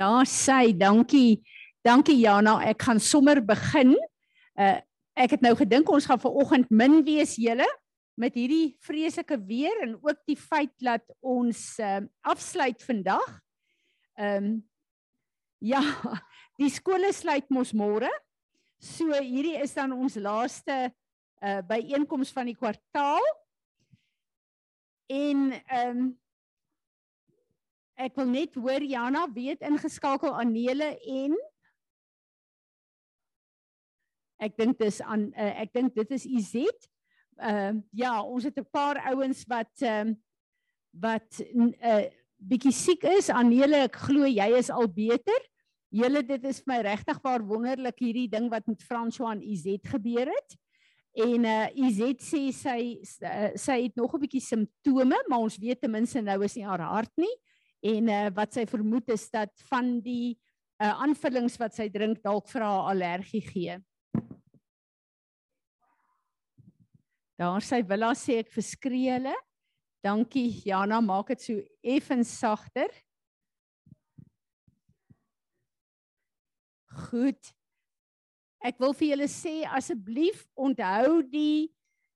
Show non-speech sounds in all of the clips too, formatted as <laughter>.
Daar sê dankie. Dankie Jana. Ek gaan sommer begin. Uh ek het nou gedink ons gaan vanoggend min wees julle met hierdie vreeslike weer en ook die feit dat ons uh afsluit vandag. Ehm um, ja, <laughs> die skole sluit mos môre. So hierdie is dan ons laaste uh byeenkoms van die kwartaal. En ehm um, ek wil net hoor Jana weet ingeskakel aan Nele en ek dink dis aan uh, ek dink dit is Izet. Ehm uh, ja, ons het 'n paar ouens wat ehm uh, wat 'n uh, bietjie siek is. Anele, ek glo jy is al beter. Julle dit is vir my regtig waar wonderlik hierdie ding wat met François en Izet gebeur het. En uh Izet sê sy uh, sy het nog 'n bietjie simptome, maar ons weet ten minste nou is nie haar hart nie en uh, wat sy vermoed is dat van die uh, aanvullings wat sy drink dalk vir haar allergie gee. Daar sy Willa sê ek verskree hulle. Dankie Jana, maak dit so effens sagter. Goed. Ek wil vir julle sê asseblief onthou die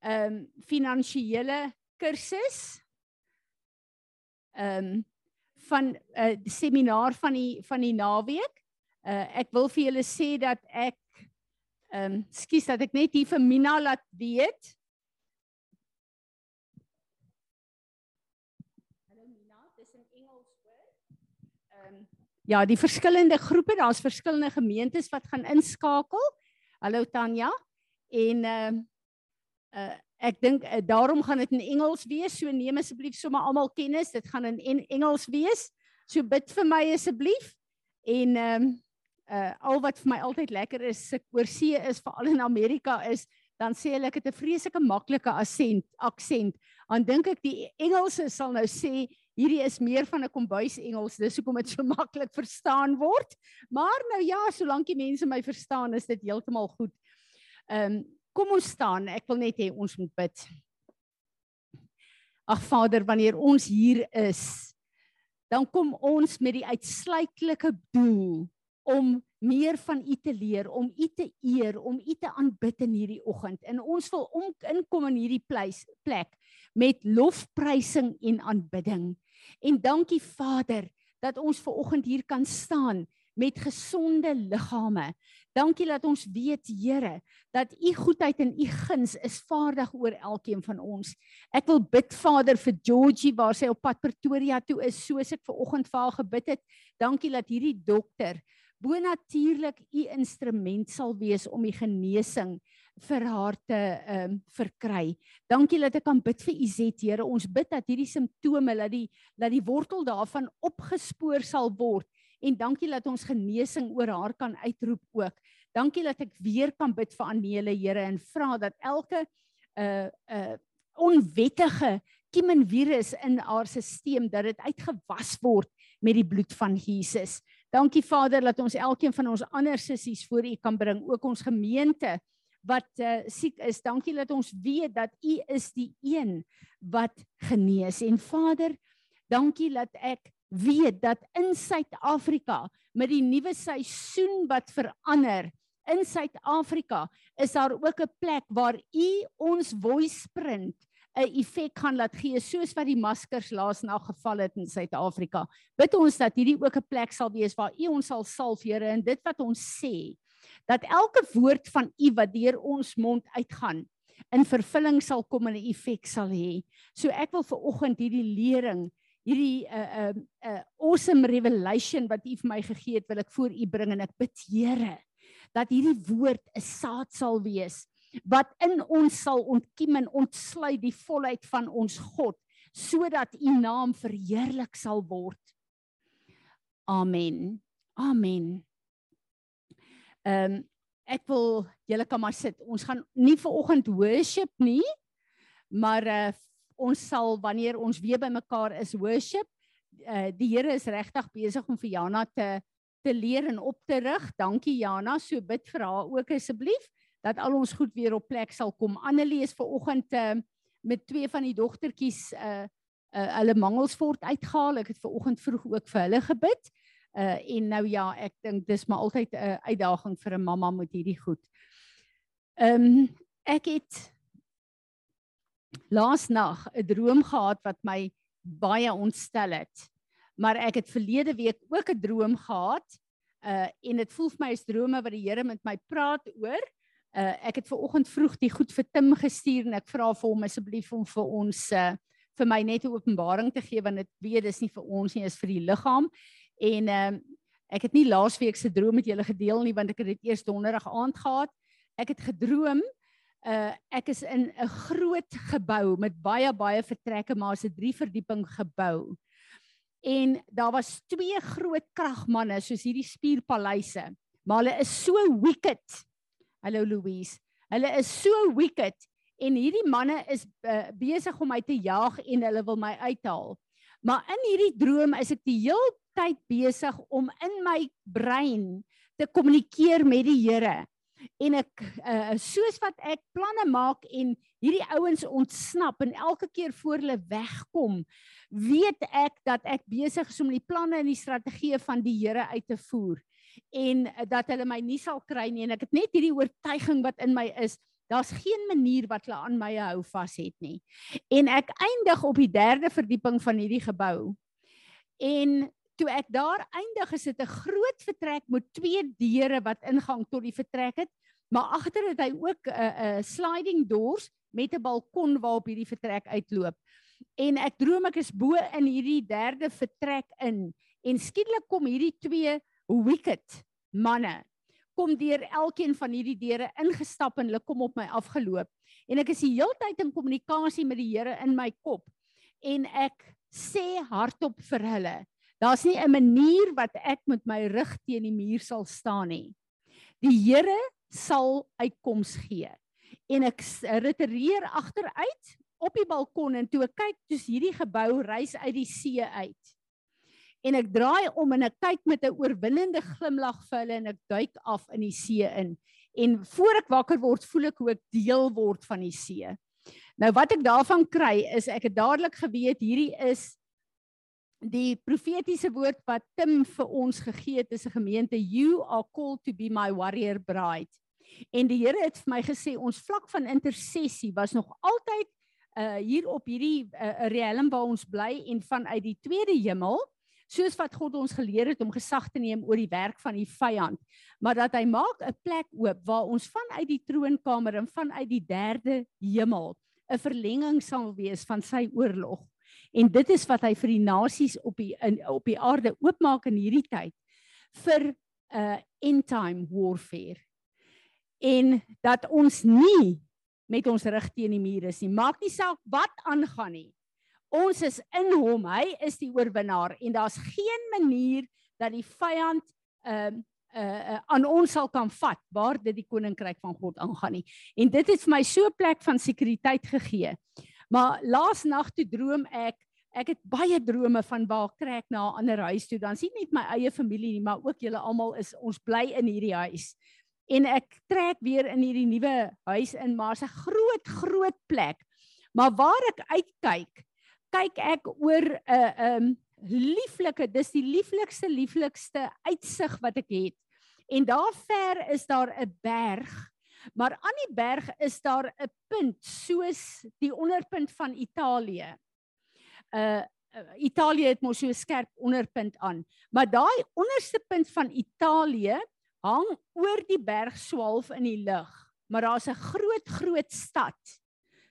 ehm um, finansiële kursus. Ehm um, van 'n uh, eh, seminar van die van die naweek. Uh ek wil vir julle sê dat ek ehm um, skus dat ek net hier vir Mina laat weet. Hallo Mina, dis in Engels hoor. Ehm um, ja, die verskillende groepe, daar's verskillende gemeentes wat gaan inskakel. Hallo Tanya. En ehm uh, uh ek dink uh, daarom gaan dit in Engels wees. So neem asseblief sommer almal kennis. Dit gaan in en Engels wees. So bid vir my asseblief. En ehm um, uh al wat vir my altyd lekker is, oor see is veral in Amerika is dan sê hulle ek het 'n vreeslike maklike aksent aksent. Dan dink ek die Engelse sal nou sê hierdie is meer van 'n kombuis Engels. Dis hoekom dit so <laughs> maklik verstaan word. Maar nou ja, solank die mense my verstaan, is dit heeltemal goed. Ehm um, Kom ons staan. Ek wil net hê ons moet bid. Ag Vader, wanneer ons hier is, dan kom ons met die uitsluitlike doel om meer van U te leer, om U te eer, om U te aanbid in hierdie oggend. En ons wil om inkom in hierdie pleis, plek met lofprysing en aanbidding. En dankie Vader dat ons ver oggend hier kan staan met gesonde liggame. Dankie dat ons weet Here dat u goedheid en u guns is vaardig oor elkeen van ons. Ek wil bid Vader vir Georgie waar sy op pad Pretoria toe is soos ek ver oggend vir haar gebid het. Dankie dat hierdie dokter bonatuurlik u instrument sal wees om die genesing vir haar te ehm um, verkry. Dankie dat ek kan bid vir Izet Here. Ons bid dat hierdie simptome dat die dat die wortel daarvan opgespoor sal word en dankie dat ons genesing oor haar kan uitroep ook. Dankie dat ek weer kan bid vir Anele Here en vra dat elke uh uh onwettige kiemenvirus in haar stelsel dat dit uitgewas word met die bloed van Jesus. Dankie Vader dat ons elkeen van ons ander sissies voor U kan bring, ook ons gemeente wat uh, siek is. Dankie dat ons weet dat U is die een wat genees. En Vader, dankie dat ek weet dat in Suid-Afrika met die nuwe seisoen wat verander in Suid-Afrika is daar ook 'n plek waar u ons voice print 'n effek gaan laat gee soos wat die maskers laas na geval het in Suid-Afrika. Bid ons dat hierdie ook 'n plek sal wees waar u ons sal salf Here en dit wat ons sê dat elke woord van u wat deur ons mond uitgaan in vervulling sal kom en 'n effek sal hê. So ek wil vir oggend hierdie lering hierdie 'n uh, 'n uh, 'n uh, awesome revelation wat U vir my gegee het, wil ek voor U bring en ek bid Here dat hierdie woord 'n saad sal wees wat in ons sal ontkiem en ontsluit die volheid van ons God sodat U naam verheerlik sal word. Amen. Amen. Ehm um, ek wil julle kan maar sit. Ons gaan nie vir oggend worship nie, maar uh ons sal wanneer ons weer bymekaar is worship uh, die Here is regtig besig om vir Jana te te leer en op te rig. Dankie Jana, so bid vir haar ook asseblief dat al ons goed weer op plek sal kom. Annelie is ver oggend uh, met twee van die dogtertjies uh uh hulle mangels word uitgehaal. Ek het ver oggend vroeg ook vir hulle gebid. Uh en nou ja, ek dink dis maar altyd 'n uitdaging vir 'n mamma met hierdie goed. Ehm um, ek het laas nag 'n droom gehad wat my baie ontstel het. Maar ek het verlede week ook 'n droom gehad. Uh en dit voel vir my as drome wat die Here met my praat oor. Uh ek het ver oggend vroeg die goed vir Tim gestuur en ek vra vir hom asseblief om vir ons uh vir my net 'n openbaring te gee want dit weet dis nie vir ons nie is vir die liggaam en ehm uh, ek het nie laasweek se droom met julle gedeel nie want ek het dit eers donderdag aand gehad ek het gedroom uh ek is in 'n groot gebou met baie baie vertrekke maar 'n drie verdieping gebou en daar was twee groot kragmanne soos hierdie spierpaleise maar hulle is so wicked hallo Louise hulle is so wicked en hierdie manne is uh, besig om my te jag en hulle wil my uithaal. Maar in hierdie droom is ek die hele tyd besig om in my brein te kommunikeer met die Here. En ek uh, soos wat ek planne maak en hierdie ouens ontsnap en elke keer voor hulle wegkom, weet ek dat ek besig is om die planne en die strategieë van die Here uit te voer en uh, dat hulle my nie sal kry nie en ek het net hierdie oortuiging wat in my is Daar's geen manier wat hulle aan my hou vas het nie. En ek eindig op die derde verdieping van hierdie gebou. En toe ek daar eindig, is dit 'n groot vertrek met twee deure wat ingang tot die vertrek het, maar agter het hy ook 'n uh, 'n uh, sliding doors met 'n balkon waarop hierdie vertrek uitloop. En ek droom ek is bo in hierdie derde vertrek in en skielik kom hierdie twee wicked manne kom deur elkeen van hierdie deure ingestap en hulle kom op my afgeloop. En ek is die heeltyd in kommunikasie met die Here in my kop. En ek sê hardop vir hulle, daar's nie 'n manier wat ek met my rug teen die muur sal staan nie. Die Here sal uitkoms gee. En ek retireer agteruit op die balkon en toe ek kyk, dis hierdie gebou reis uit die see uit en ek draai om en ek kyk met 'n oorwinnende glimlag vir hulle en ek duik af in die see in. En voor ek wakker word, voel ek hoe ek deel word van die see. Nou wat ek daarvan kry is ek het dadelik geweet hierdie is die profetiese woord wat Tim vir ons gegee het is 'n gemeente you are called to be my warrior bride. En die Here het vir my gesê ons vlak van intersessie was nog altyd uh hier op hierdie uh, realm waar ons bly en vanuit die tweede hemel soos wat God ons geleer het om gesag te neem oor die werk van die vyand, maar dat hy maak 'n plek oop waar ons vanuit die troonkamer en vanuit die derde hemel 'n verlenging sal wees van sy oorlog. En dit is wat hy vir die nasies op die in, op die aarde oopmaak in hierdie tyd vir 'n uh, end time warfare. En dat ons nie met ons rug teen die muur is nie. Maak nie saak wat aangaan nie. Ons is in hom. Hy is die oorwinnaar en daar's geen manier dat die vyand ehm uh, uh, uh, aan ons sal kan vat waar dit die koninkryk van God aangaan nie. En dit het vir my so 'n plek van sekuriteit gegee. Maar laas nag toe droom ek Ek het baie drome van waar trek na 'n ander huis toe. Dan sien net my eie familie nie, maar ook julle almal is ons bly in hierdie huis. En ek trek weer in hierdie nuwe huis in, maar 'n groot groot plek. Maar waar ek uitkyk, kyk ek oor 'n uh, um lieflike dis die lieflikste lieflikste uitsig wat ek het. En daar ver is daar 'n berg, maar aan die berg is daar 'n punt soos die onderpunt van Italië. Uh Italië het mos so 'n skerp onderpunt aan, maar daai onderste punt van Italië hang oor die berg swaalf in die lug, maar daar's 'n groot groot stad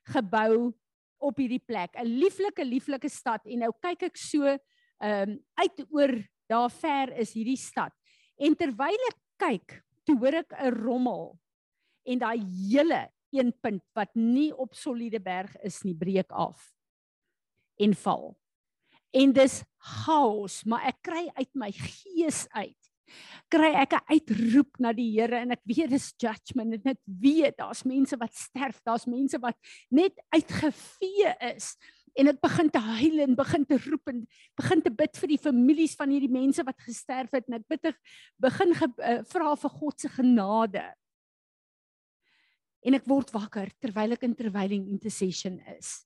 gebou op hierdie plek, 'n lieflike lieflike stad. En nou kyk ek so ehm um, uit oor daar ver is hierdie stad. En terwyl ek kyk, toe hoor ek 'n rommel en daai hele een punt wat nie op soliede berg is nie, breek af en val. En dis chaos, maar ek kry uit my gees uit kry ek 'n uitroep na die Here en ek weet dis judgment en ek weet daar's mense wat sterf, daar's mense wat net uitgevee is en ek begin te huil en begin te roep en begin te bid vir die families van hierdie mense wat gesterf het en ek bid begin ge, uh, vra vir God se genade. En ek word wakker terwyl ek in terwyling intercession is.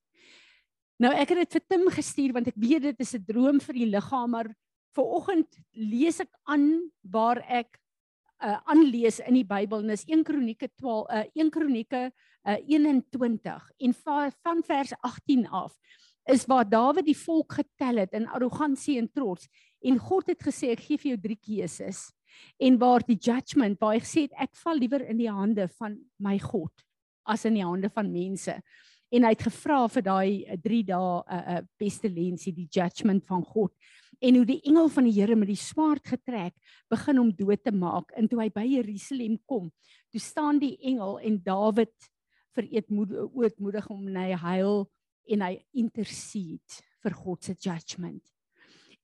Nou ek het dit vir Tim gestuur want ek weet dit is 'n droom vir die liggaam maar Vanoggend lees ek aan waar ek uh aanlees in die Bybel en dis 1 Kronieke 12 uh 1 Kronieke uh 21 en va, van vers 18 af is waar Dawid die volk getel het in arrogansie en trots en God het gesê ek gee vir jou drie keuses en waar die judgment waar hy gesê het ek val liewer in die hande van my God as in die hande van mense. En hy het gevra vir daai 3 dae 'n uh, uh, pestilensie die judgment van God. En hoe die engel van die Here met die swaard getrek begin om dood te maak. En toe hy by Jerusalem kom toe staan die engel en Dawid vereetmoedig om en hy huil en hy intercede vir God se judgment.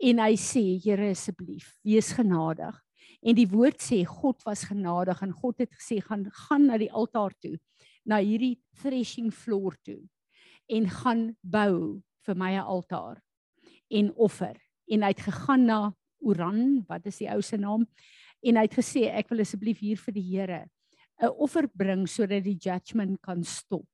En hy sê Here asseblief wees genadig en die woord sê God was genadig en God het gesê gaan gaan na die altaar toe na hierdie threshing floor toe en gaan bou vir my 'n altaar en offer en hy het gegaan na Oran, wat is die ou se naam? En hy het gesê ek wil asseblief hier vir die Here 'n offer bring sodat die judgment kan stop.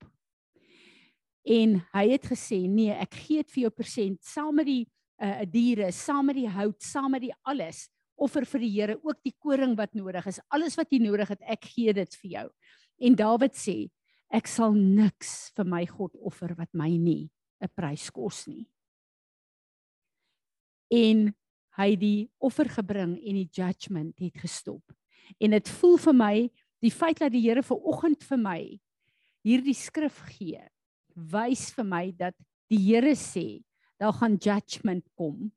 En hy het gesê nee, ek gee dit vir jou persent saam met die uh diere, saam met die hout, saam met die alles offer vir die Here, ook die koring wat nodig is. Alles wat jy nodig het, ek gee dit vir jou. En Dawid sê, ek sal niks vir my God offer wat my nie 'n prys kos nie en hy die offer gebring en die judgment het gestop. En dit voel vir my die feit dat die Here ver oggend vir my hierdie skrif gee, wys vir my dat die Here sê daar gaan judgment kom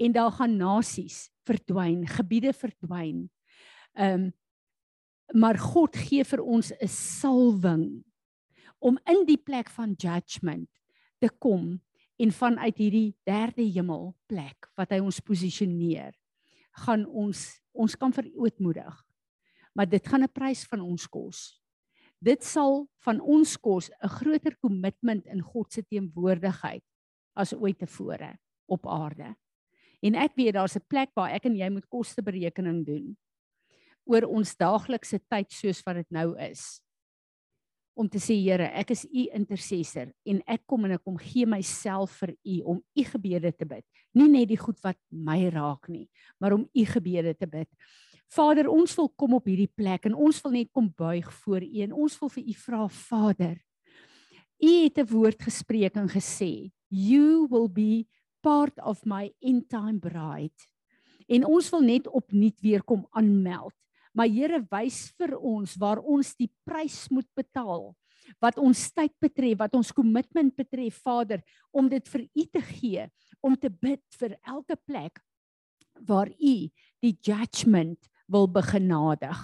en daar gaan nasies verdwyn, gebiede verdwyn. Ehm um, maar God gee vir ons 'n salwing om in die plek van judgment te kom en vanuit hierdie derde hemel plek wat hy ons posisioneer gaan ons ons kan verootmoedig maar dit gaan 'n prys van ons kos dit sal van ons kos 'n groter kommitment in God se teenwoordigheid as ooit tevore op aarde en ek weet daar's 'n plek waar ek en jy moet kosteberekening doen oor ons daaglikse tyd soos wat dit nou is om te sê Here, ek is u intercessor en ek kom en ek kom gee myself vir u om u gebede te bid. Nie net die goed wat my raak nie, maar om u gebede te bid. Vader, ons wil kom op hierdie plek en ons wil net kom buig voor u en ons wil vir u vra Vader. U het 'n woord gespreek en gesê, "You will be part of my end time bride." En ons wil net opnuut weer kom aanmeld Maar Here wys vir ons waar ons die prys moet betaal wat ons tyd betref, wat ons kommitment betref, Vader, om dit vir U te gee, om te bid vir elke plek waar U die judgment wil begenadig.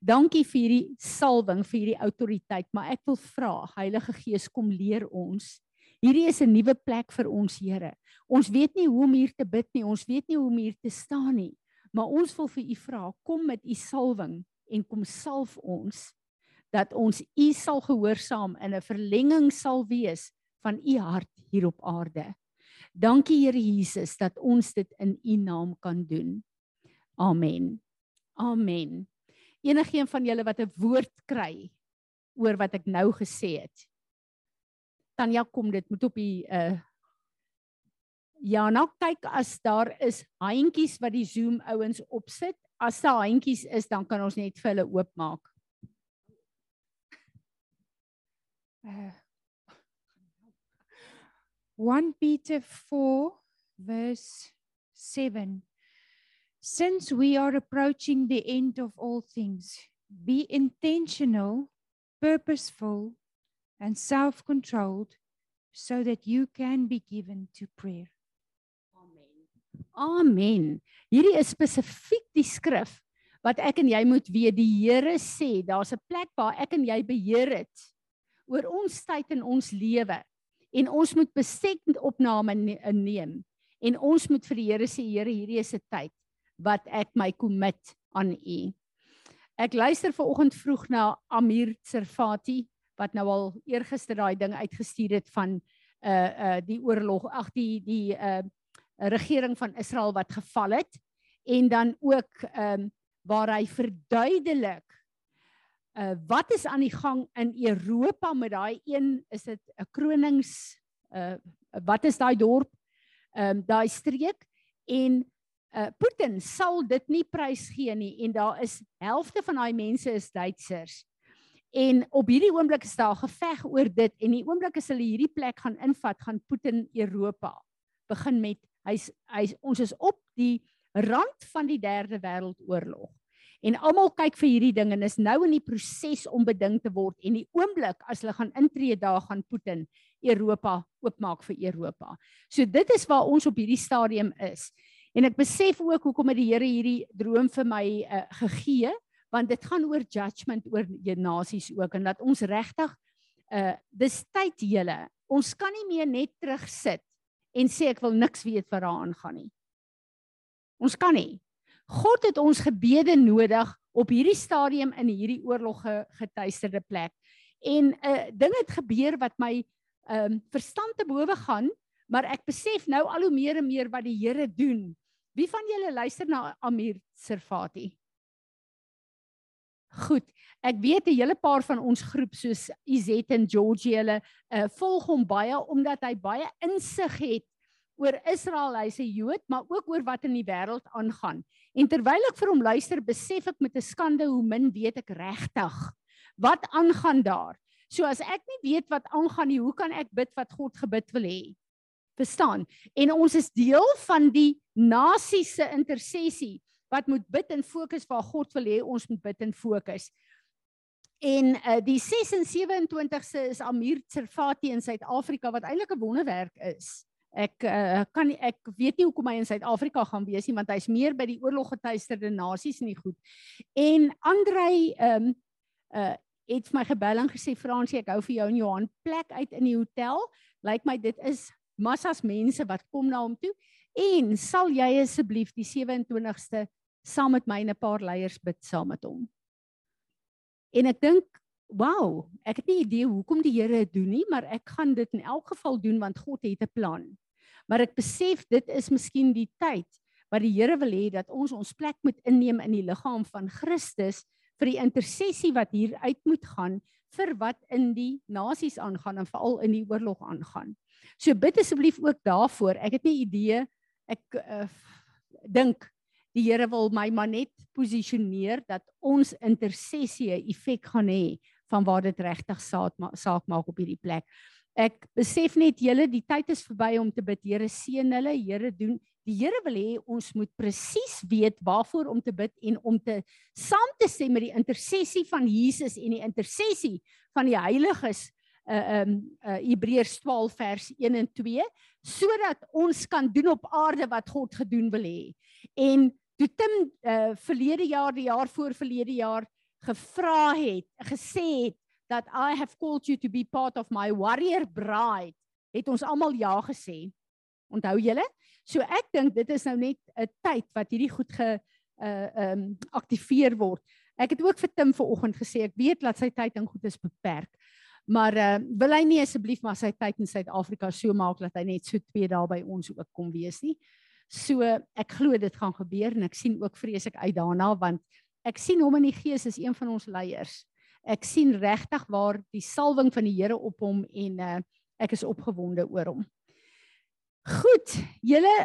Dankie vir hierdie salwing, vir hierdie autoriteit, maar ek wil vra, Heilige Gees, kom leer ons. Hierdie is 'n nuwe plek vir ons, Here. Ons weet nie hoe om hier te bid nie, ons weet nie hoe om hier te staan nie. Maar ons wil vir u vra, kom met u salwing en kom salf ons dat ons u sal gehoorsaam in 'n verlenging sal wees van u hart hier op aarde. Dankie Here Jesus dat ons dit in u naam kan doen. Amen. Amen. Enigeen van julle wat 'n woord kry oor wat ek nou gesê het. Tanya kom dit moet op die uh Ja, nou kyk as daar is handjies wat die Zoom ouens opsit. As daar handjies is, dan kan ons net vir hulle oopmaak. Uh, 1 Peter 4 verse 7 Since we are approaching the end of all things, be intentional, purposeful, and self controlled so that you can be given to prayer. Amen. Hierdie is spesifiek die skrif wat ek en jy moet weet. Die Here sê daar's 'n plek waar ek en jy beheer het oor ons tyd en ons lewe en ons moet besekend opname neem en ons moet vir die Here sê Here hierdie is 'n tyd wat ek my commit aan U. Ek luister ver oggend vroeg na Amir Servati wat nou al eergister daai ding uitgestuur het van uh uh die oorlog ag die die uh regering van Israel wat geval het en dan ook ehm um, waar hy verduidelik uh wat is aan die gang in Europa met daai een is dit 'n kronings uh wat is daai dorp ehm um, daai streek En uh Putin sal dit nie prysgee nie en daar is helfte van daai mense is Duitsers. En op hierdie oomblik is daar geveg oor dit en die oomblik as hulle hierdie plek gaan invat, gaan Putin Europa begin met hy's hy's ons is op die rand van die derde wêreldoorlog. En almal kyk vir hierdie ding en is nou in die proses om beding te word en die oomblik as hulle gaan intree daar gaan Putin Europa oopmaak vir Europa. So dit is waar ons op hierdie stadium is. En ek besef ook hoekom het die Here hierdie droom vir my uh, gegee want dit gaan oor judgment oor die nasies ook en dat ons regtig uh dis tyd julle. Ons kan nie meer net terugsit en sê ek wil niks weet wat daar aangaan nie. Ons kan nie. God het ons gebede nodig op hierdie stadium in hierdie oorlog getuisterde plek. En 'n uh, ding het gebeur wat my um, verstand te bowe gaan maar ek besef nou al hoe meer en meer wat die Here doen. Wie van julle luister na Amir Servati Goed. Ek weet 'n hele paar van ons groep soos Izet en Georgie hulle uh, volg hom baie omdat hy baie insig het oor Israel, hy's 'n Jood, maar ook oor wat in die wêreld aangaan. En terwyl ek vir hom luister, besef ek met 'n skande hoe min weet ek regtig wat aangaan daar. So as ek nie weet wat aangaan nie, hoe kan ek bid wat God gebid wil hê? Verstaan? En ons is deel van die nasie se intersessie wat moet bid en fokus waar God wil hê ons moet bid en fokus. En uh, die 6 en 27ste is Amir Tsarfati in Suid-Afrika wat eintlik 'n wonderwerk is. Ek uh, kan nie, ek weet nie hoekom hy in Suid-Afrika gaan wees nie want hy's meer by die oorloggetuisterde nasies nie goed. En Andrei ehm um, uh het my gebel en gesê Fransie ek hou vir jou en Johan plek uit in die hotel. Lyk my dit is massas mense wat kom na hom toe. En sal jy asseblief die 27ste saam met my en 'n paar leiers bid saam met hom. En ek dink, wow, ek het nie idee hoekom die Here dit doen nie, maar ek gaan dit in elk geval doen want God het 'n plan. Maar ek besef dit is miskien die tyd wat die Here wil hê dat ons ons plek moet inneem in die liggaam van Christus vir die intersessie wat hier uit moet gaan vir wat in die nasies aangaan en veral in die oorlog aangaan. So bid asseblief ook daarvoor. Ek het nie idee ek uh, dink die Here wil my maar net posisioneer dat ons intersessie 'n effek gaan hê van waar dit regtig saak ma saak maak op hierdie plek. Ek besef net julle die tyd is verby om te bid. Here seën hulle. Here doen die Here wil hê ons moet presies weet waarvoor om te bid en om te saam te stem met die intersessie van Jesus en die intersessie van die heiliges uh um uh Hebreërs 12 vers 1 en 2 sodat ons kan doen op aarde wat God gedoen wil hê. En toe Tim uh verlede jaar die jaar voor verlede jaar gevra het, gesê het dat I have called you to be part of my warrior bride, het ons almal ja gesê. Onthou julle? So ek dink dit is nou net 'n tyd wat hierdie goed ge uh um aktiveer word. Ek het ook vir Tim vanoggend gesê ek weet dat sy tyd en goed is beperk. Maar uh wil hy nie asseblief maar sy tyd in Suid-Afrika so maak dat hy net so 2 dae by ons ook kom wees nie. So ek glo dit gaan gebeur en ek sien ook vreeslik uit daarna want ek sien hom in die gees is een van ons leiers. Ek sien regtig waar die salwing van die Here op hom en uh, ek is opgewonde oor hom. Goed, julle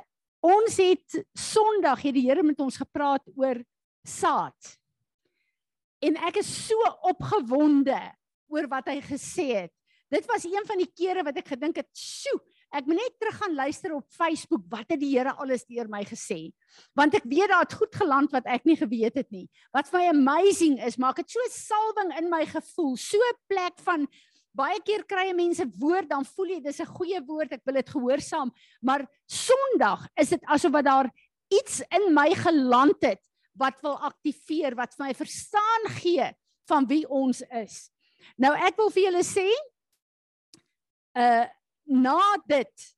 ons het Sondag het die Here met ons gepraat oor saad. En ek is so opgewonde oor wat hy gesê het. Dit was een van die kere wat ek gedink het, "Sjoe, Ek moet net terug gaan luister op Facebook wat het die Here alles deur my gesê. Want ek weet daar het goed geland wat ek nie geweet het nie. Wat vir my amazing is, maak dit so salwing in my gevoel, so 'n plek van baie keer kry mense woord dan voel jy dis 'n goeie woord, ek wil dit gehoorsaam, maar Sondag is dit asof wat daar iets in my geland het wat wil aktiveer, wat vir my verstaan gee van wie ons is. Nou ek wil vir julle sê, uh na dit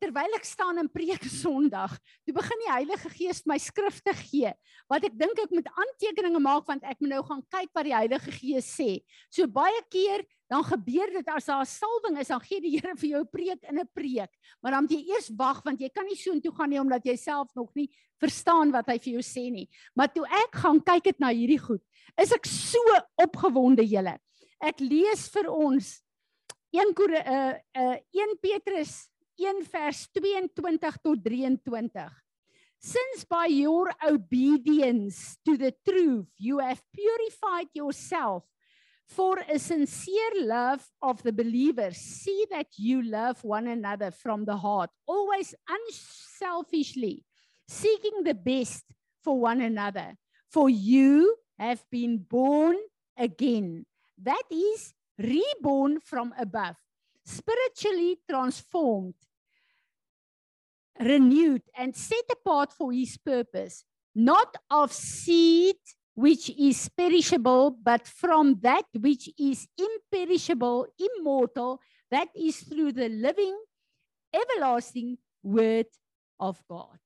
terwyl ek staan in preek Sondag, toe begin die Heilige Gees my skrifte gee. Wat ek dink ek moet aantekeninge maak want ek moet nou gaan kyk wat die Heilige Gees sê. So baie keer dan gebeur dit as daar 'n salwing is, dan gee die Here vir jou preek in 'n preek. Maar dan moet jy eers wag want jy kan nie so intoe gaan nie omdat jy self nog nie verstaan wat hy vir jou sê nie. Maar toe ek gaan kyk dit na hierdie goed, is ek so opgewonde julle. Ek lees vir ons 1 uh uh 1 Petrus 1 vers 22 tot 23. Since by your obedience to the truth you have purified yourself for a sincere love of the believers, see that you love one another from the heart, always unselfishly, seeking the best for one another. For you have been born again. That is reborn from above, spiritually transformed renewed and set apart for his purpose, not of seed which is perishable, but from that which is imperishable, immortal, that is through the living, everlasting word of God.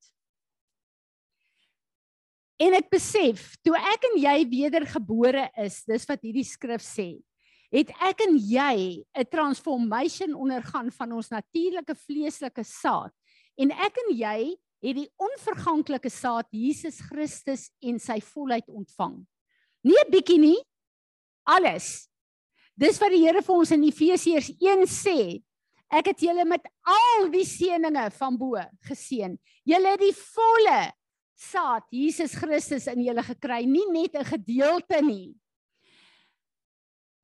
En ek besef, toe ek en jy wedergebore is, dis wat hierdie skrif sê, het ek en jy 'n transformation ondergaan van ons natuurlike vleeslike saad En ek en jy het die onverganklike saad Jesus Christus en sy volheid ontvang. Nie 'n bietjie nie. Alles. Dis wat die Here vir ons in Efesiërs 1 sê. Ek het julle met al die seëninge van bo geseën. Julle het die volle saad Jesus Christus in julle gekry, nie net 'n gedeelte nie.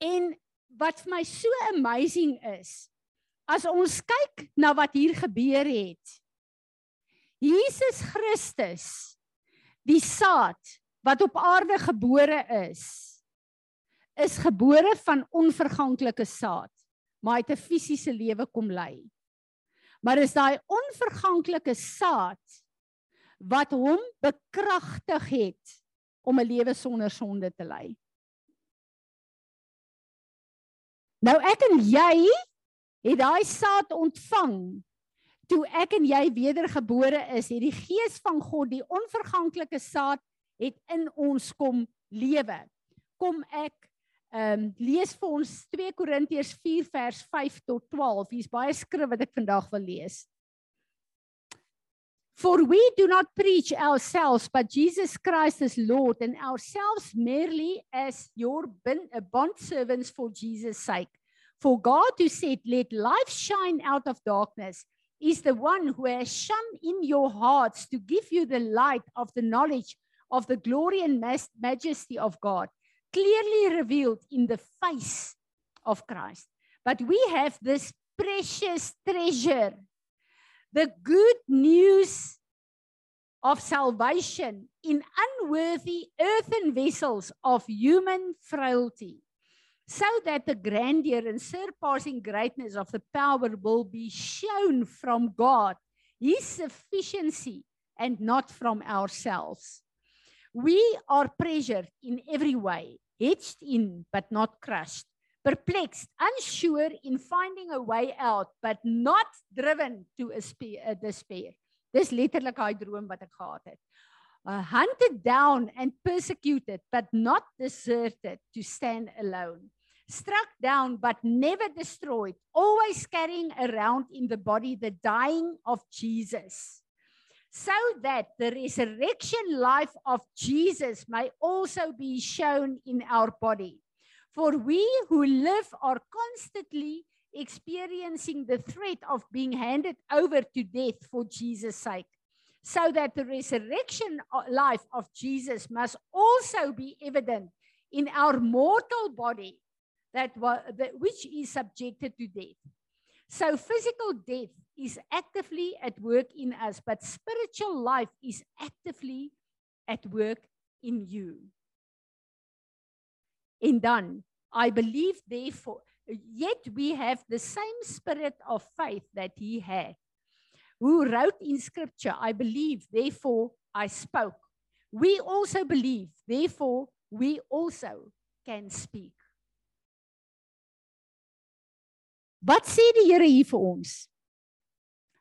En wat vir my so amazing is, as ons kyk na wat hier gebeur het, Jesus Christus die saad wat op aarde gebore is is gebore van onverganklike saad maar hy het 'n fisiese lewe kom lei maar is daai onverganklike saad wat hom bekragtig het om 'n lewe sonder sonde te lei nou ek en jy het daai saad ontvang toe ek en jy wedergebore is, het die gees van God, die onverganklike saad het in ons kom lewe. Kom ek ehm um, lees vir ons 2 Korintiërs 4 vers 5 tot 12. Hier's baie skrif wat ek vandag wil lees. For we do not preach ourselves but Jesus Christ as Lord and ourselves merely as your uh, bond servants for Jesus sake. For God who said let light shine out of darkness is the one who has shone in your hearts to give you the light of the knowledge of the glory and majesty of God, clearly revealed in the face of Christ. But we have this precious treasure, the good news of salvation in unworthy earthen vessels of human frailty so that the grandeur and surpassing greatness of the power will be shown from God, His sufficiency, and not from ourselves. We are pressured in every way, hedged in but not crushed, perplexed, unsure in finding a way out, but not driven to despair. Dis letterlik daai droom wat ek gehad het. Uh, hunted down and persecuted, but not deserted to stand alone struck down but never destroyed, always carrying around in the body the dying of Jesus, so that the resurrection life of Jesus may also be shown in our body. For we who live are constantly experiencing the threat of being handed over to death for Jesus' sake. So that the resurrection uh, life of Jesus must also be evident in our mortal body that, that which is subjected to death. So physical death is actively at work in us, but spiritual life is actively at work in you. And done. I believe therefore, yet we have the same spirit of faith that he had, who wrote in scripture, I believe, therefore I spoke. We also believe, therefore we also can speak. Wat sê die Here hier vir ons?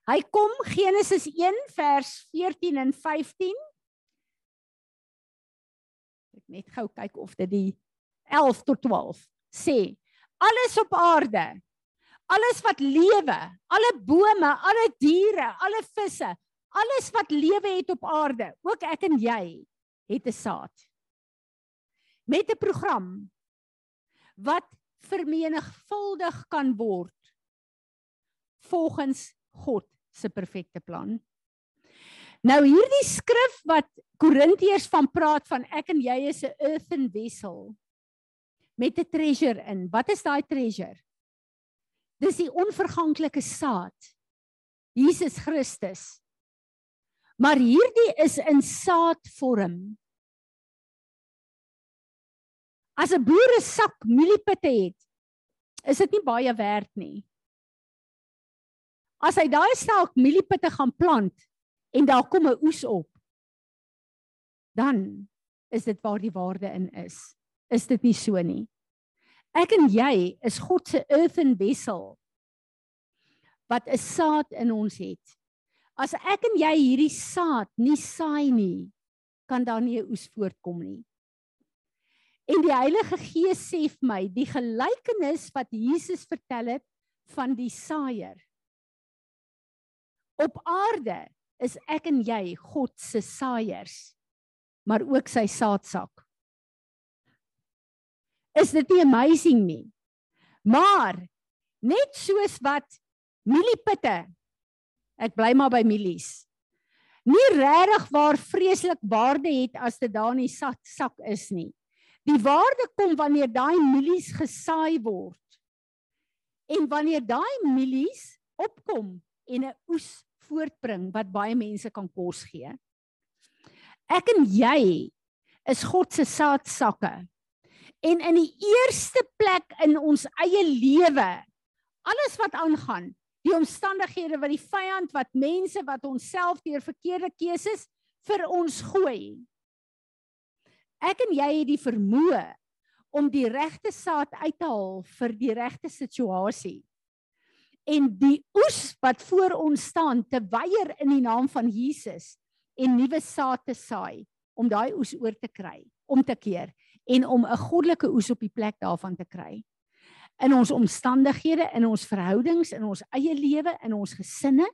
Hy kom Genesis 1 vers 14 en 15. Ek net gou kyk of dit die 11 tot 12 sê. Alles op aarde, alles wat lewe, alle bome, alle diere, alle visse, alles wat lewe het op aarde, ook ek en jy het 'n saad. Met 'n program wat vermenigvuldig kan word volgens God se perfekte plan. Nou hierdie skrif wat Korintiërs van praat van ek en jy is 'n earthen vessel met 'n treasure in. Wat is daai treasure? Dis die onverganklike saad. Jesus Christus. Maar hierdie is in saadvorm. As 'n boer 'n sak mieliepitte het, is dit nie baie werd nie. As hy daai sak mieliepitte gaan plant en daar kom 'n oes op, dan is dit waar die waarde in is. Is dit nie so nie? Ek en jy is God se earthen vessel wat 'n saad in ons het. As ek en jy hierdie saad nie saai nie, kan daar nie 'n oes voortkom nie. En die Heilige Gees sê vir my, die gelykenis wat Jesus vertel het van die saaier. Op aarde is ek en jy God se saaiers, maar ook sy saadsak. Is dit nie amazing nie? Maar net soos wat mieliepitte ek bly maar by mielies. Nie regtig waar vreeslik waarde het as dit daar in die sak, sak is nie. Die waarde kom wanneer daai mielies gesaai word. En wanneer daai mielies opkom en 'n oes voortbring wat baie mense kan kos gee. Ek en jy is God se saadsakke. En in die eerste plek in ons eie lewe, alles wat aangaan, die omstandighede wat die vyand wat mense wat onsself deur verkeerde keuses vir ons gooi. Ek en jy het die vermoë om die regte saad uit te haal vir die regte situasie. En die oes wat voor ons staan te weier in die naam van Jesus en nuwe saad te saai om daai oes oor te kry, om te keer en om 'n goddelike oes op die plek daarvan te kry. In ons omstandighede, in ons verhoudings, in ons eie lewe, in ons gesinne.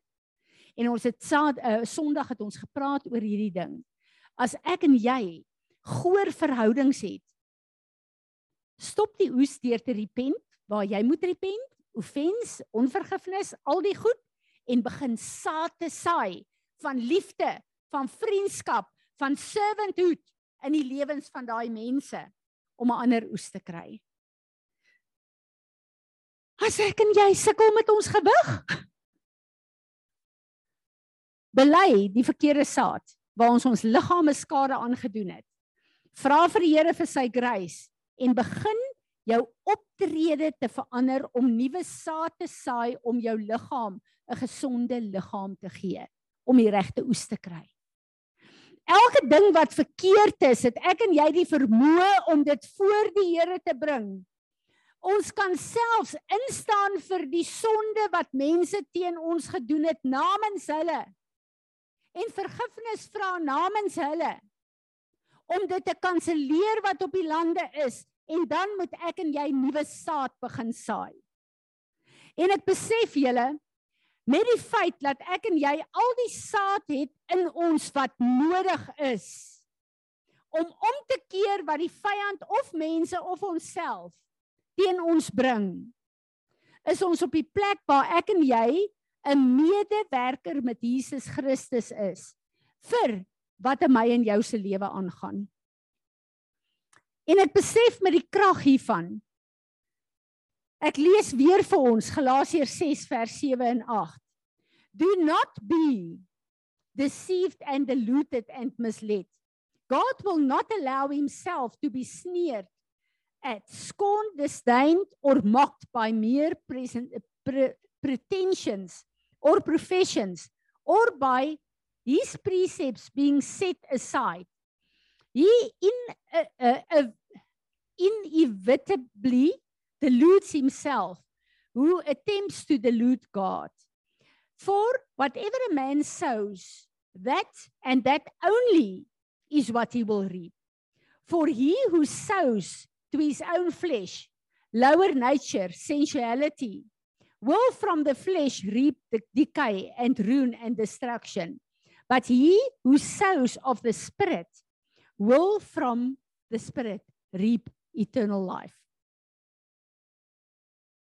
En ons het saad 'n uh, Sondag het ons gepraat oor hierdie ding. As ek en jy goeie verhoudings het. Stop die oes deur te repent waar jy moet repent, offens, onvergifnis, al die goed en begin saad te saai van liefde, van vriendskap, van servanthood in die lewens van daai mense om 'n ander oes te kry. As ek en jy sukkel met ons gewig. Bely die verkeerde saad waar ons ons liggame skade aangedoen het. Vra vir die Here vir sy grace en begin jou optrede te verander om nuwe saad te saai om jou liggaam 'n gesonde liggaam te gee om die regte oes te kry. Elke ding wat verkeerd is, het ek en jy die vermoë om dit voor die Here te bring. Ons kan selfs instaan vir die sonde wat mense teen ons gedoen het namens hulle en vergifnis vra namens hulle om dit te kanselleer wat op die lande is en dan moet ek en jy nuwe saad begin saai. En ek besef julle met die feit dat ek en jy al die saad het in ons wat nodig is om om te keer wat die vyand of mense of onsself teen ons bring is ons op die plek waar ek en jy 'n medewerker met Jesus Christus is vir wat in my en jou se lewe aangaan. En ek besef met die krag hiervan. Ek lees weer vir ons Galasiërs 6 vers 7 en 8. Do not be deceived and deluded and misled. God will not allow himself to be sneered at, scorned, disdained or mocked by mere present, pre, pretensions or professions or by his precepts being set aside. He in uh, uh, uh, inevitably deludes himself who attempts to delude God. For whatever a man sows, that and that only is what he will reap. For he who sows to his own flesh, lower nature, sensuality, will from the flesh reap the decay and ruin and destruction. But he who sows of the Spirit will from the Spirit reap eternal life.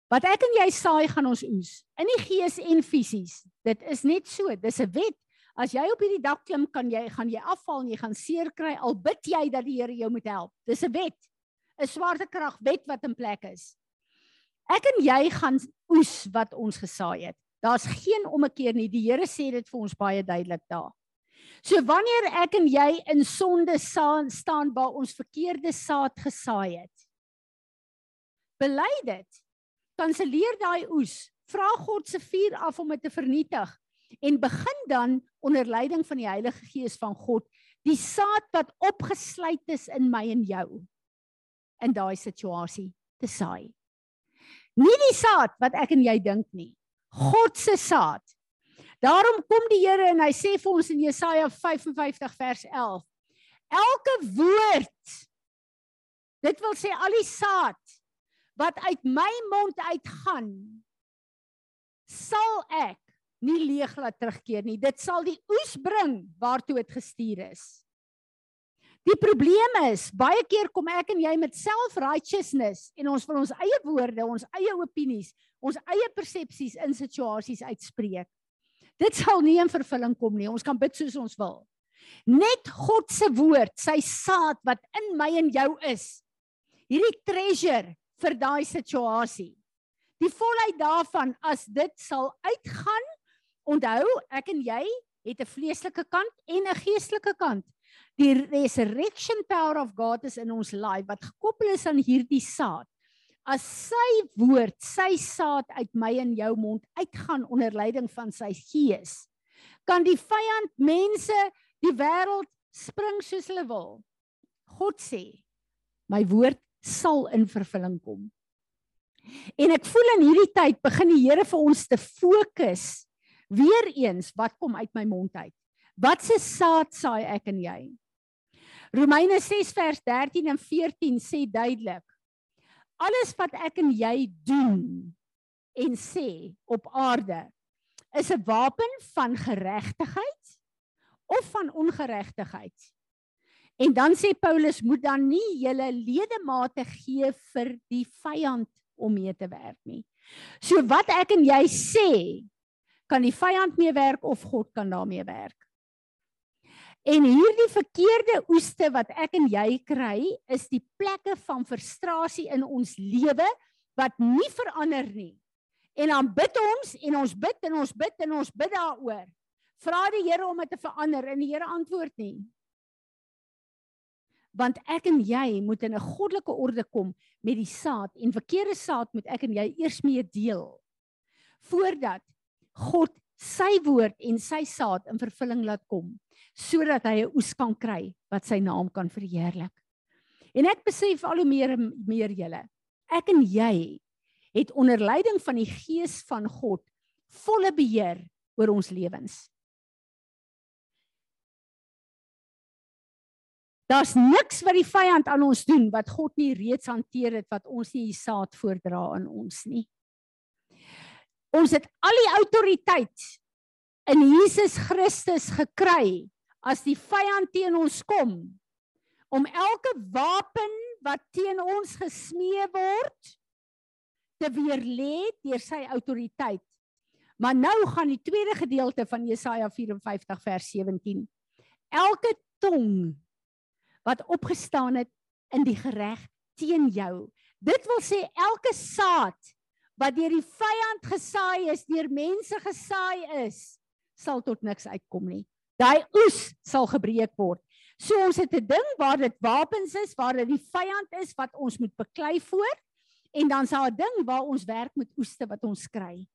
Wat ek en jy saai gaan ons oes in die gees en fisies. Dit is net so, dis 'n wet. As jy op hierdie dak klim, kan jy gaan jy afval en jy gaan seer kry al bid jy dat die Here jou moet help. Dis 'n wet. 'n Swaartekrag wet wat in plek is. Ek en jy gaan oes wat ons gesaai het. Daar's geen ommekeer nie. Die Here sê dit vir ons baie duidelik daar. So wanneer ek en jy in sonde staan waar ons verkeerde saad gesaai het, bely dit. Kanselleer daai oes. Vra God se vuur af om dit te vernietig en begin dan onder leiding van die Heilige Gees van God die saad wat opgesluit is in my en jou in daai situasie te saai. Nie die saad wat ek en jy dink nie. God se saad. Daarom kom die Here en hy sê vir ons in Jesaja 55 vers 11. Elke woord dit wil sê al die saad wat uit my mond uitgaan sal ek nie leeg laat terugkeer nie. Dit sal die oes bring waartoe dit gestuur is. Die probleem is, baie keer kom ek en jy met self-righteousness en ons wil ons eie woorde, ons eie opinies, ons eie persepsies in situasies uitspreek. Dit sal nie in vervulling kom nie. Ons kan bid soos ons wil. Net God se woord, sy saad wat in my en jou is. Hierdie treasure vir daai situasie. Die volheid daarvan as dit sal uitgaan Onthou, ek en jy het 'n vleeslike kant en 'n geestelike kant. Die resurrection power of God is in ons life wat gekoppel is aan hierdie saad. As sy woord, sy saad uit my en jou mond uitgaan onder leiding van sy gees, kan die vyand mense, die wêreld spring soos hulle wil. God sê, my woord sal in vervulling kom. En ek voel in hierdie tyd begin die Here vir ons te fokus Weereens, wat kom uit my mond uit? Wat se saad saai ek en jy? Romeine 6 vers 13 en 14 sê duidelik: Alles wat ek en jy doen en sê op aarde is 'n wapen van geregtigheid of van ongeregtigheid. En dan sê Paulus moet dan nie julle ledemate gee vir die vyand om mee te werk nie. So wat ek en jy sê kan die vyand mee werk of God kan daarmee werk. En hierdie verkeerde oeste wat ek en jy kry, is die plekke van frustrasie in ons lewe wat nie verander nie. En dan bid ons en ons bid en ons bid en ons bid daaroor. Vra die Here om dit te verander en die Here antwoord nie. Want ek en jy moet in 'n goddelike orde kom met die saad en verkeerde saad moet ek en jy eers mee deel voordat God sy woord en sy saad in vervulling laat kom sodat hy 'n oes kan kry wat sy naam kan verheerlik. En ek besef al hoe meer en meer julle. Ek en jy het onder leiding van die gees van God volle beheer oor ons lewens. Daar's niks wat die vyand aan ons doen wat God nie reeds hanteer het wat ons nie die saad voordra in ons nie. Ons het al die autoriteit in Jesus Christus gekry as die vyand teen ons kom om elke wapen wat teen ons gesmee word te weerlê deur sy autoriteit. Maar nou gaan die tweede gedeelte van Jesaja 54 vers 17. Elke tong wat opgestaan het in die gereg teen jou. Dit wil sê elke saad wat deur die vyand gesaai is, deur mense gesaai is, sal tot niks uitkom nie. Daai oes sal gebreek word. So ons het 'n ding waar dit wapens is, waar dit die vyand is wat ons moet beklei voor en dan sal 'n ding waar ons werk met oeste wat ons kry.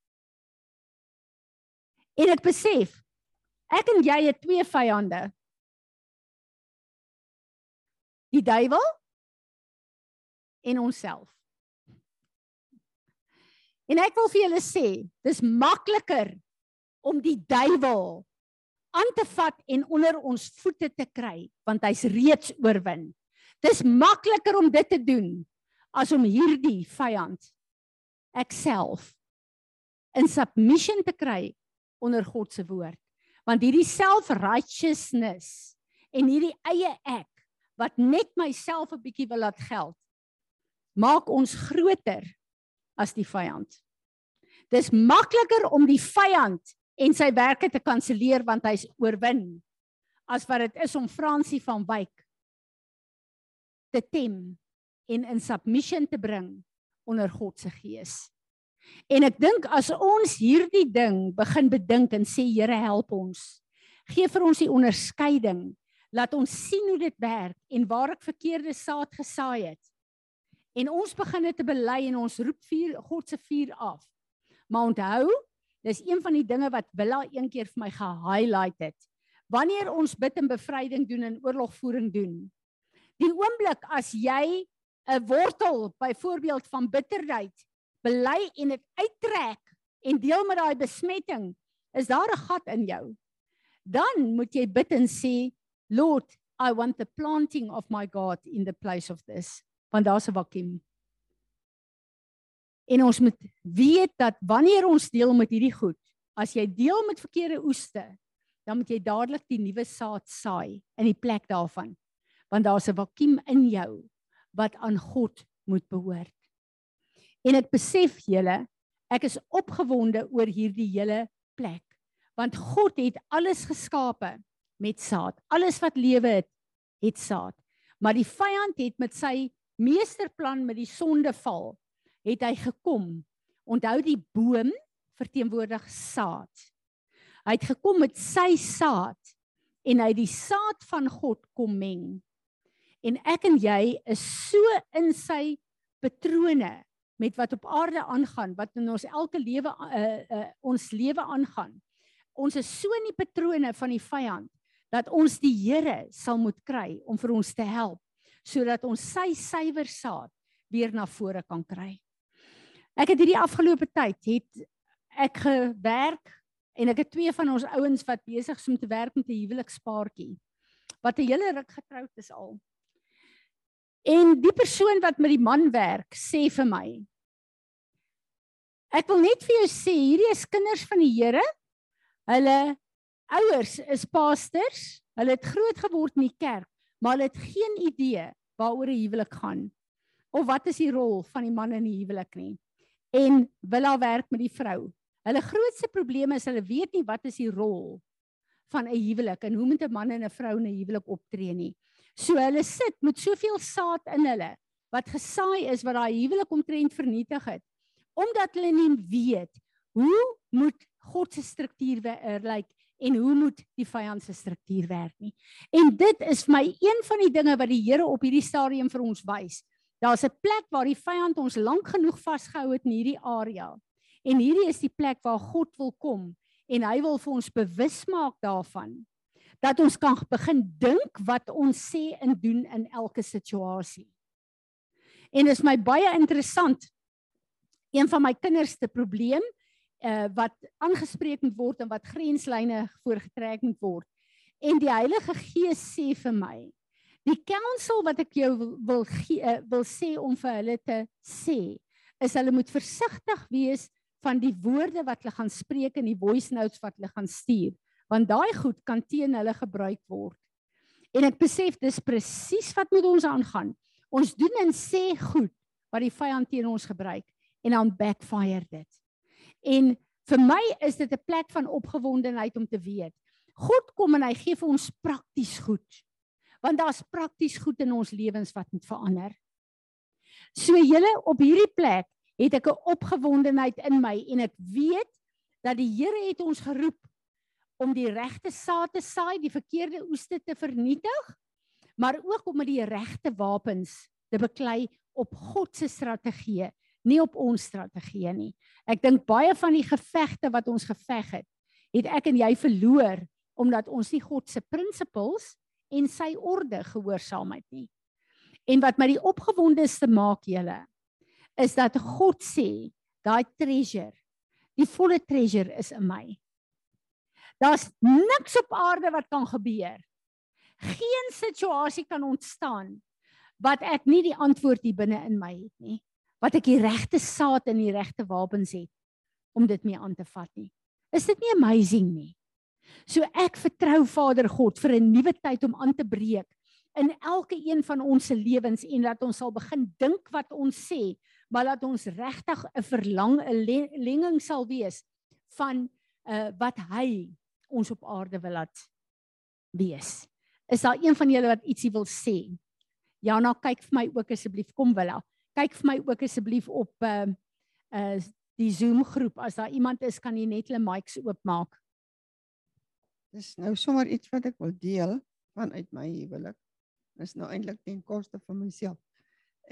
En ek besef ek en jy het twee vyande. Die duiwel en onsself. En ek wil vir julle sê, dis makliker om die duiwel aan te vat en onder ons voete te kry, want hy's reeds oorwin. Dis makliker om dit te doen as om hierdie vyand ek self in submission te kry onder God se woord. Want hierdie self-righteousness en hierdie eie ek wat net myself 'n bietjie wil laat geld, maak ons groter as die vyand. Dis makliker om die vyand en sy werke te kanselleer want hy's oorwin as wat dit is om Fransie van Wyk te tem en in submission te bring onder God se gees. En ek dink as ons hierdie ding begin bedink en sê Here help ons. Gee vir ons die onderskeiding. Laat ons sien hoe dit werk en waar ek verkeerde saad gesaai het. En ons begin dit te bely en ons roep vuur God se vuur af. Maar onthou, dis een van die dinge wat Willa een keer vir my ge-highlight het. Wanneer ons bid en bevryding doen en oorlogvoering doen. Die oomblik as jy 'n wortel byvoorbeeld van bitterheid bely en dit uittrek en deel met daai besmetting, is daar 'n gat in jou. Dan moet jy bid en sê, Lord, I want the planting of my God in the place of this. Want daar's 'n vakuum. En ons moet weet dat wanneer ons deel met hierdie goed, as jy deel met verkeerde oeste, dan moet jy dadelik die nuwe saad saai in die plek daarvan. Want daar's 'n vakuum in jou wat aan God moet behoort. En ek besef julle, ek is opgewonde oor hierdie hele plek, want God het alles geskape met saad. Alles wat lewe het, het saad. Maar die vyand het met sy meesterplan met die sondeval het hy gekom. Onthou die boom verteenwoordig saad. Hy het gekom met sy saad en hy die saad van God kom meng. En ek en jy is so in sy patrone met wat op aarde aangaan, wat in ons elke lewe uh, uh, ons lewe aangaan. Ons is so in die patrone van die vyand dat ons die Here sal moet kry om vir ons te help sodat ons sy suiwer saad weer na vore kan kry. Ek het hierdie afgelope tyd het ek gewerk en ek het twee van ons ouens wat besig is om te werk met 'n huwelikspaartjie wat 'n hele ruk getroud is al. En die persoon wat met die man werk, sê vir my: Ek wil net vir jou sê, hierdie is kinders van die Here. Hulle ouers is pastors. Hulle het groot geword in die kerk, maar hulle het geen idee waaroor 'n huwelik gaan of wat is die rol van die man in die huwelik nie. En wil haar werk met die vrou. Hulle grootste probleem is hulle weet nie wat is die rol van 'n huwelik en hoe moet 'n man en 'n vrou in 'n huwelik optree nie. So hulle sit met soveel saad in hulle wat gesaai is wat daai huwelik omtrent vernietig het. Omdat hulle nie weet hoe moet God se struktuur lyk en hoe moet die vyand se struktuur werk nie. En dit is vir my een van die dinge wat die Here op hierdie stadium vir ons wys. Daar's 'n plek waar die vyand ons lank genoeg vasgehou het in hierdie area. En hierdie is die plek waar God wil kom en hy wil vir ons bewus maak daarvan dat ons kan begin dink wat ons sê en doen in elke situasie. En dit is my baie interessant. Een van my kinders se probleem uh wat aangespreek moet word en wat grenslyne voorgetrek moet word. En die Heilige Gees sê vir my, die counsel wat ek jou wil wil, gee, uh, wil sê om vir hulle te sê, is hulle moet versigtig wees van die woorde wat hulle gaan spreek in die voice notes wat hulle gaan stuur want daai goed kan teen hulle gebruik word. En ek besef dis presies wat met ons aangaan. Ons doen en sê goed wat die vyand teen ons gebruik en dan backfire dit. En vir my is dit 'n plek van opgewondenheid om te weet God kom en hy gee vir ons prakties goed. Want daar's prakties goed in ons lewens wat moet verander. So julle op hierdie plek het ek 'n opgewondenheid in my en ek weet dat die Here het ons geroep om die regte saad te saai, die verkeerde oeste te vernietig, maar ook om met die regte wapens te beklei op God se strategie, nie op ons strategie nie. Ek dink baie van die gevegte wat ons geveg het, het ek en jy verloor omdat ons nie God se principles en sy orde gehoorsaam het nie. En wat my die opgewondeste maak julle is dat God sê daai treasure, die volle treasure is in my. Daar's niks op aarde wat kan gebeur. Geen situasie kan ontstaan wat ek nie die antwoord hier binne in my het nie. Wat ek die regte saad en die regte wapens het om dit mee aan te vat nie. Is dit nie amazing nie? So ek vertrou Vader God vir 'n nuwe tyd om aan te breek in elke een van ons se lewens en dat ons sal begin dink wat ons sê, maar dat ons regtig 'n verlang 'n lenging sal wees van uh wat hy ons op aarde wil laat wees. Is daar een van julle wat ietsie wil sê? Jana, kyk vir my ook asseblief. Kom Willa. Kyk vir my ook asseblief op uh uh die Zoom groep. As daar iemand is, kan jy net hulle mics oopmaak. Dis nou sommer iets wat ek wil deel vanuit my huwelik. Dis nou eintlik ten koste van myself.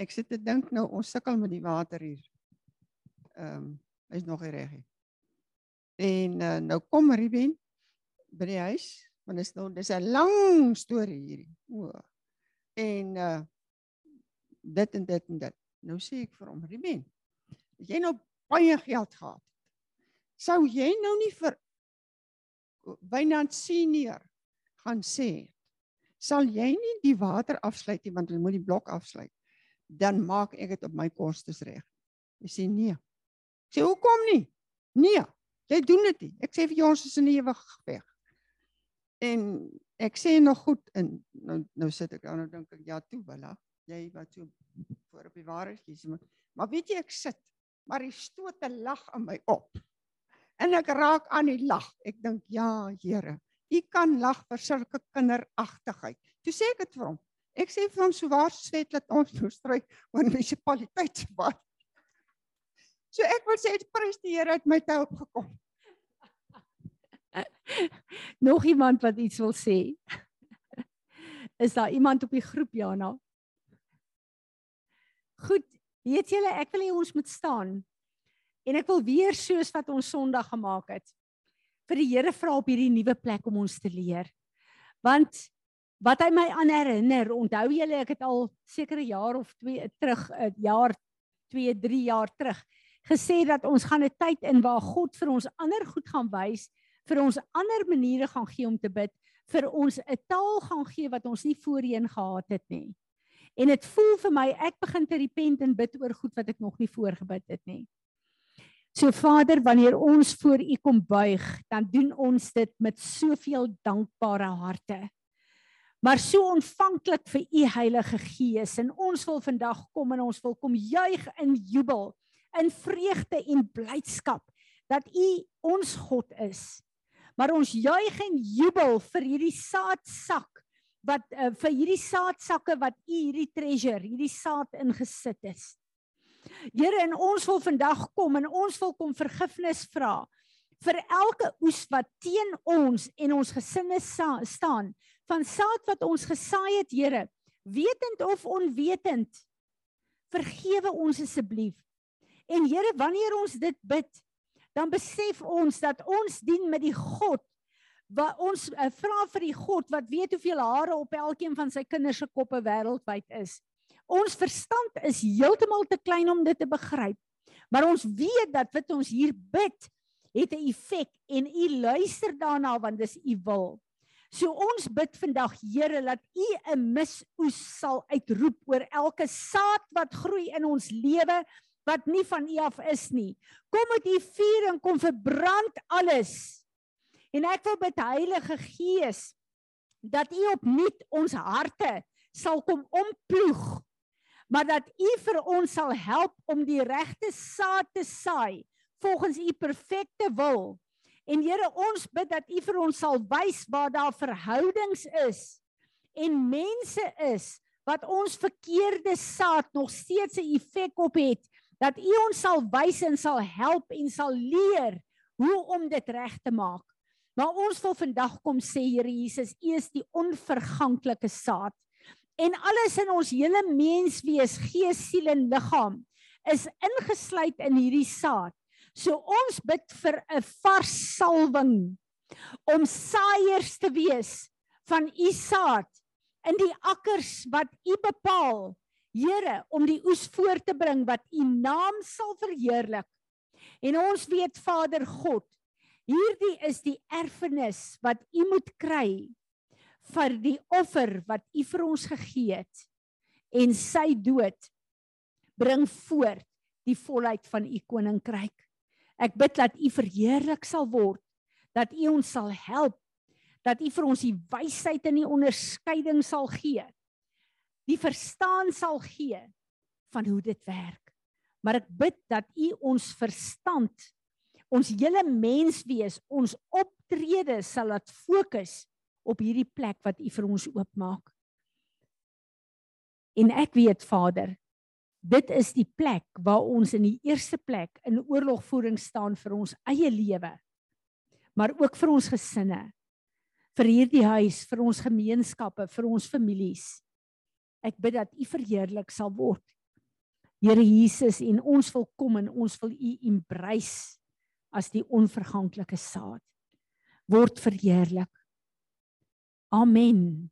Ek sit te dink nou ons sukkel met die water hier. Ehm um, is nog nie reg nie. En uh, nou kom Ruben by die huis, want dit is nou dis 'n lang storie hierdie. O. En uh dit en dit en dit. Nou sê ek vir hom, Ruben, jy nou baie geld gehad. Sou jy nou nie vir Wynand senior gaan sê sal jy nie die water afsluit nie want jy moet die blok afsluit dan maak ek dit op my kostes reg. Hy sê nee. Sê hoekom nie? Nee, jy doen dit nie. Ek sê vir jou ons is in die ewig weg. En ek sê nog goed en nou nou sit ek dan nou dink ek ja toe wala. Jy wat so voor op die waarheid kies maar, maar weet jy ek sit maar die stote lag aan my op. En ek raak aan die lag. Ek dink ja Here, U kan lag vir sulke kinderagtigheid. Toe sê ek dit vir hom. Ek sê vir hom so waar swet dat ons nou stry oor munisipaliteit se wat. So ek wil sê prys die Here het my te help gekom. <laughs> Nog iemand wat iets wil sê? Is daar iemand op die groep Jana? Goed, weet julle ek wil hê ons moet staan. En ek wil weer soos wat ons Sondag gemaak het vir die Here vra op hierdie nuwe plek om ons te leer. Want wat hy my aan herinner, onthou julle ek het al sekere jaar of 2 terug, 'n jaar 2, 3 jaar terug gesê dat ons gaan 'n tyd in waar God vir ons ander goed gaan wys, vir ons ander maniere gaan gee om te bid, vir ons 'n taal gaan gee wat ons nie voorheen gehad het nie. En dit voel vir my ek begin te repent en bid oor goed wat ek nog nie voorgebid het nie. So Vader, wanneer ons voor U kom buig, dan doen ons dit met soveel dankbare harte. Maar so ontvanklik vir U Heilige Gees en ons wil vandag kom en ons wil kom juig in jubel in vreugde en blydskap dat U ons God is. Maar ons juig en jubel vir hierdie saadsak wat uh, vir hierdie saadsakke wat U hierdie treasure, hierdie saad ingesit het. Here, en ons wil vandag kom en ons wil kom vergifnis vra vir elke oes wat teen ons en ons gesinne staan van saad wat ons gesaai het, Here, wetend of onwetend. Vergewe ons asseblief. En Here, wanneer ons dit bid, dan besef ons dat ons dien met die God wat ons uh, vra vir die God wat weet hoeveel hare op elkeen van sy kinders se koppe wêreldwyd is. Ons verstand is heeltemal te klein om dit te begryp. Maar ons weet dat wat ons hier bid, het 'n effek en U luister daarna want dis U wil. So ons bid vandag Here dat U 'n misoes sal uitroep oor elke saad wat groei in ons lewe wat nie van U af is nie. Kom met U vuur en kom verbrand alles. En ek wil bid Heilige Gees dat U opnuut ons harte sal kom omploeg. Maar dat U vir ons sal help om die regte saad te saai volgens U perfekte wil. En Here, ons bid dat U vir ons sal wys waar daar verhoudings is en mense is wat ons verkeerde saad nog steeds 'n effek op het dat U ons sal wys en sal help en sal leer hoe om dit reg te maak. Maar ons wil vandag kom sê Here Jesus, U is die onverganklike saad. En alles in ons hele menswees, gees, siel en liggaam is ingesluit in hierdie saad. So ons bid vir 'n vars salwing om saaiers te wees van u saad in die akkers wat u bepaal Here, om die oes voor te bring wat U naam sal verheerlik. En ons weet Vader God, hierdie is die erfenis wat U moet kry vir die offer wat U vir ons gegee het. En sy dood bring voort die volheid van U koninkryk. Ek bid dat U verheerlik sal word, dat U ons sal help, dat U vir ons die wysheid en die onderskeiding sal gee die verstaan sal gee van hoe dit werk. Maar ek bid dat U ons verstand Ons hele menswees, ons optrede sal laat fokus op hierdie plek wat U vir ons oopmaak. En ek weet Vader, dit is die plek waar ons in die eerste plek in oorlogvoering staan vir ons eie lewe. Maar ook vir ons gesinne. Vir hierdie huis, vir ons gemeenskappe, vir ons families. Ek bid dat U verheerlik sal word. Here Jesus en ons wil kom en ons wil U embrace as die onverganklike saad. Word verheerlik. Amen.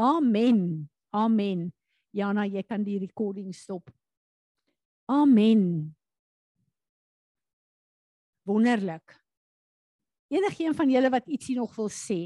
Amen. Amen. Jana, jy kan die recording stop. Amen. Wonderlik. Enigeen van julle wat ietsie nog wil sê?